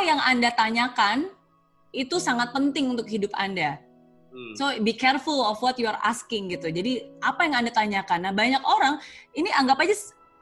apa yang Anda tanyakan itu sangat penting untuk hidup Anda. Hmm. So be careful of what you are asking gitu. Jadi apa yang Anda tanyakan? Nah, banyak orang ini anggap aja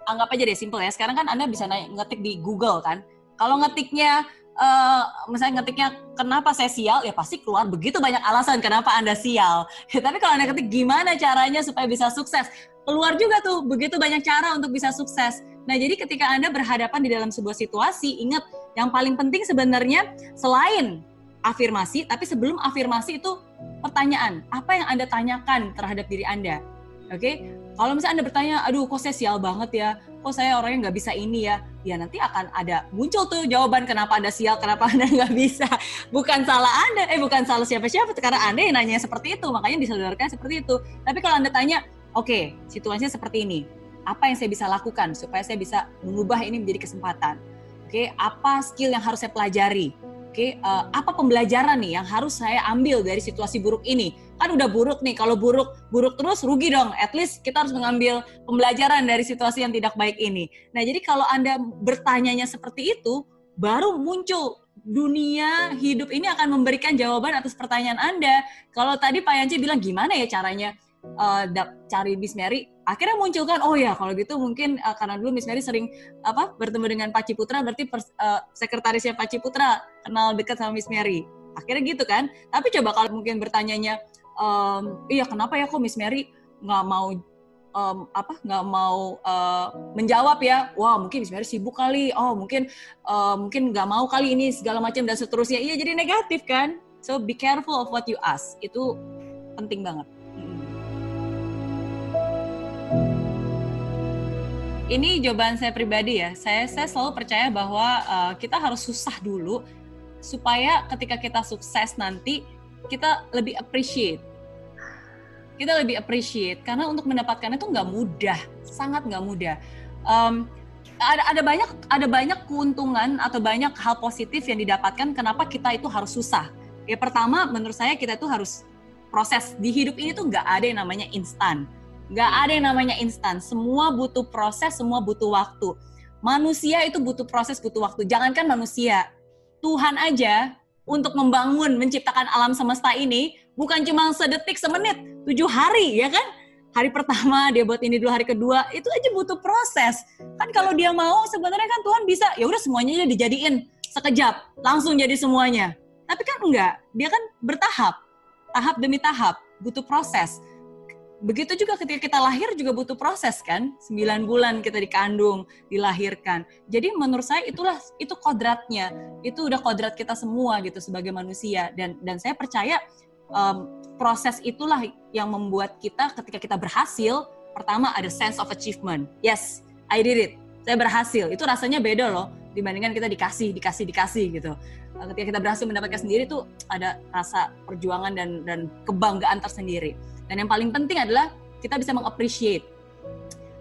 anggap aja deh simple ya. Sekarang kan Anda bisa naik ngetik di Google kan. Kalau ngetiknya uh, misalnya ngetiknya kenapa saya sial, ya pasti keluar begitu banyak alasan kenapa Anda sial. Tapi kalau Anda ketik gimana caranya supaya bisa sukses, keluar juga tuh begitu banyak cara untuk bisa sukses. Nah, jadi ketika Anda berhadapan di dalam sebuah situasi, ingat yang paling penting sebenarnya selain afirmasi, tapi sebelum afirmasi itu pertanyaan. Apa yang Anda tanyakan terhadap diri Anda? Oke, okay? kalau misalnya Anda bertanya, aduh kok saya sial banget ya, kok saya orangnya nggak bisa ini ya, ya nanti akan ada muncul tuh jawaban kenapa Anda sial, kenapa Anda nggak bisa. Bukan salah Anda, eh bukan salah siapa-siapa, karena Anda yang nanya seperti itu, makanya disadarkan seperti itu. Tapi kalau Anda tanya, oke, okay, situasinya seperti ini, apa yang saya bisa lakukan supaya saya bisa mengubah ini menjadi kesempatan? Oke, okay, apa skill yang harus saya pelajari? Oke, okay, uh, eh, apa pembelajaran nih yang harus saya ambil dari situasi buruk ini? Kan udah buruk nih, kalau buruk buruk terus rugi dong. At least kita harus mengambil pembelajaran dari situasi yang tidak baik ini. Nah, jadi kalau Anda bertanyanya seperti itu, baru muncul dunia hidup ini akan memberikan jawaban atas pertanyaan Anda. Kalau tadi Pak Yanci bilang gimana ya caranya uh, cari Miss Mary, akhirnya muncul kan oh ya kalau gitu mungkin uh, karena dulu Miss Mary sering apa bertemu dengan Pak Ciputra berarti uh, sekretarisnya Pak Ciputra kenal dekat sama Miss Mary. Akhirnya gitu kan. Tapi coba kalau mungkin bertanyanya um, iya kenapa ya kok Miss Mary nggak mau um, apa nggak mau uh, menjawab ya? Wah mungkin Miss Mary sibuk kali. Oh mungkin uh, mungkin nggak mau kali ini segala macam dan seterusnya. Iya jadi negatif kan. So be careful of what you ask. Itu penting banget ini jawaban saya pribadi ya. Saya saya selalu percaya bahwa uh, kita harus susah dulu supaya ketika kita sukses nanti kita lebih appreciate. Kita lebih appreciate karena untuk mendapatkan itu nggak mudah, sangat nggak mudah. Um, ada ada banyak ada banyak keuntungan atau banyak hal positif yang didapatkan kenapa kita itu harus susah. Ya pertama menurut saya kita itu harus proses di hidup ini tuh nggak ada yang namanya instan Gak ada yang namanya instan. Semua butuh proses, semua butuh waktu. Manusia itu butuh proses, butuh waktu. Jangankan manusia, Tuhan aja untuk membangun, menciptakan alam semesta ini bukan cuma sedetik, semenit, tujuh hari, ya kan? Hari pertama dia buat ini dulu, hari kedua itu aja butuh proses. Kan kalau dia mau sebenarnya kan Tuhan bisa, ya udah semuanya dijadiin sekejap, langsung jadi semuanya. Tapi kan enggak, dia kan bertahap, tahap demi tahap, butuh proses begitu juga ketika kita lahir juga butuh proses kan? Sembilan bulan kita dikandung dilahirkan. Jadi menurut saya itulah itu kodratnya. Itu udah kodrat kita semua gitu sebagai manusia. Dan dan saya percaya um, proses itulah yang membuat kita ketika kita berhasil pertama ada sense of achievement. Yes I did it. Saya berhasil. Itu rasanya beda loh dibandingkan kita dikasih dikasih dikasih gitu. Ketika kita berhasil mendapatkan sendiri tuh ada rasa perjuangan dan dan kebanggaan tersendiri dan yang paling penting adalah kita bisa mengappreciate.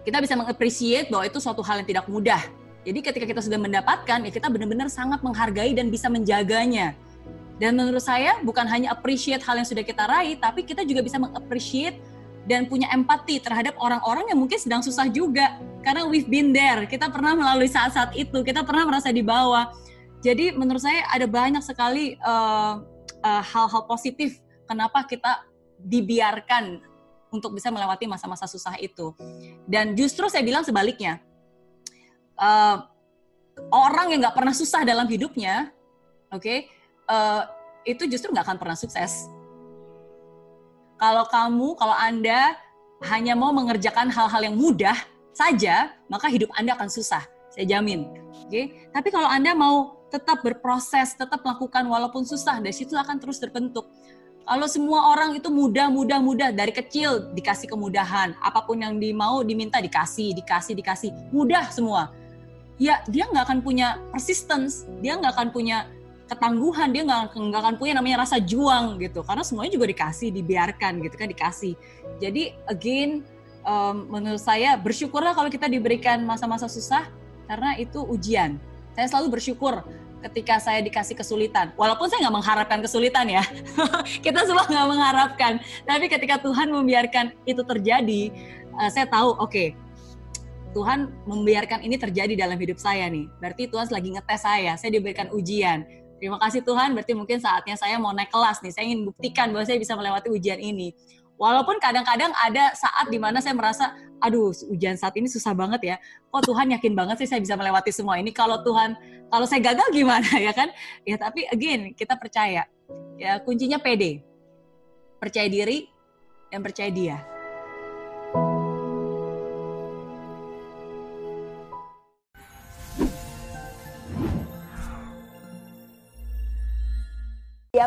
Kita bisa mengappreciate bahwa itu suatu hal yang tidak mudah. Jadi ketika kita sudah mendapatkan, ya kita benar-benar sangat menghargai dan bisa menjaganya. Dan menurut saya bukan hanya appreciate hal yang sudah kita raih, tapi kita juga bisa mengappreciate dan punya empati terhadap orang-orang yang mungkin sedang susah juga. Karena we've been there, kita pernah melalui saat-saat itu, kita pernah merasa di bawah. Jadi menurut saya ada banyak sekali uh, uh, hal-hal positif kenapa kita dibiarkan untuk bisa melewati masa-masa susah itu. Dan justru saya bilang sebaliknya, uh, orang yang nggak pernah susah dalam hidupnya, oke, okay, uh, eh, itu justru nggak akan pernah sukses. Kalau kamu, kalau anda hanya mau mengerjakan hal-hal yang mudah saja, maka hidup anda akan susah. Saya jamin. Oke, okay? tapi kalau anda mau tetap berproses, tetap melakukan walaupun susah, dari situ akan terus terbentuk. Kalau semua orang itu mudah, mudah, mudah. Dari kecil dikasih kemudahan, apa pun yang dimau diminta dikasih, dikasih, dikasih, mudah semua. Ya dia nggak akan punya persistence, dia nggak akan punya ketangguhan, dia nggak akan punya namanya rasa juang gitu, karena semuanya juga dikasih, dibiarkan gitu kan dikasih. Jadi again, um, menurut saya bersyukurlah kalau kita diberikan masa-masa susah, karena itu ujian. Saya selalu bersyukur ketika saya dikasih kesulitan. Walaupun saya nggak mengharapkan kesulitan ya, kita semua nggak mengharapkan. Tapi ketika Tuhan membiarkan itu terjadi, uh, saya tahu, oke, okay, Tuhan membiarkan ini terjadi dalam hidup saya nih. Berarti Tuhan lagi ngetes saya, saya diberikan ujian. Terima kasih Tuhan, berarti mungkin saatnya saya mau naik kelas nih. Saya ingin buktikan bahwa saya bisa melewati ujian ini. Walaupun kadang-kadang ada saat di mana saya merasa, aduh ujian saat ini susah banget ya. Kok Tuhan yakin banget sih saya bisa melewati semua ini. Kalau Tuhan, kalau saya gagal gimana ya kan? Ya tapi again, kita percaya. Ya kuncinya pede. Percaya diri dan percaya dia.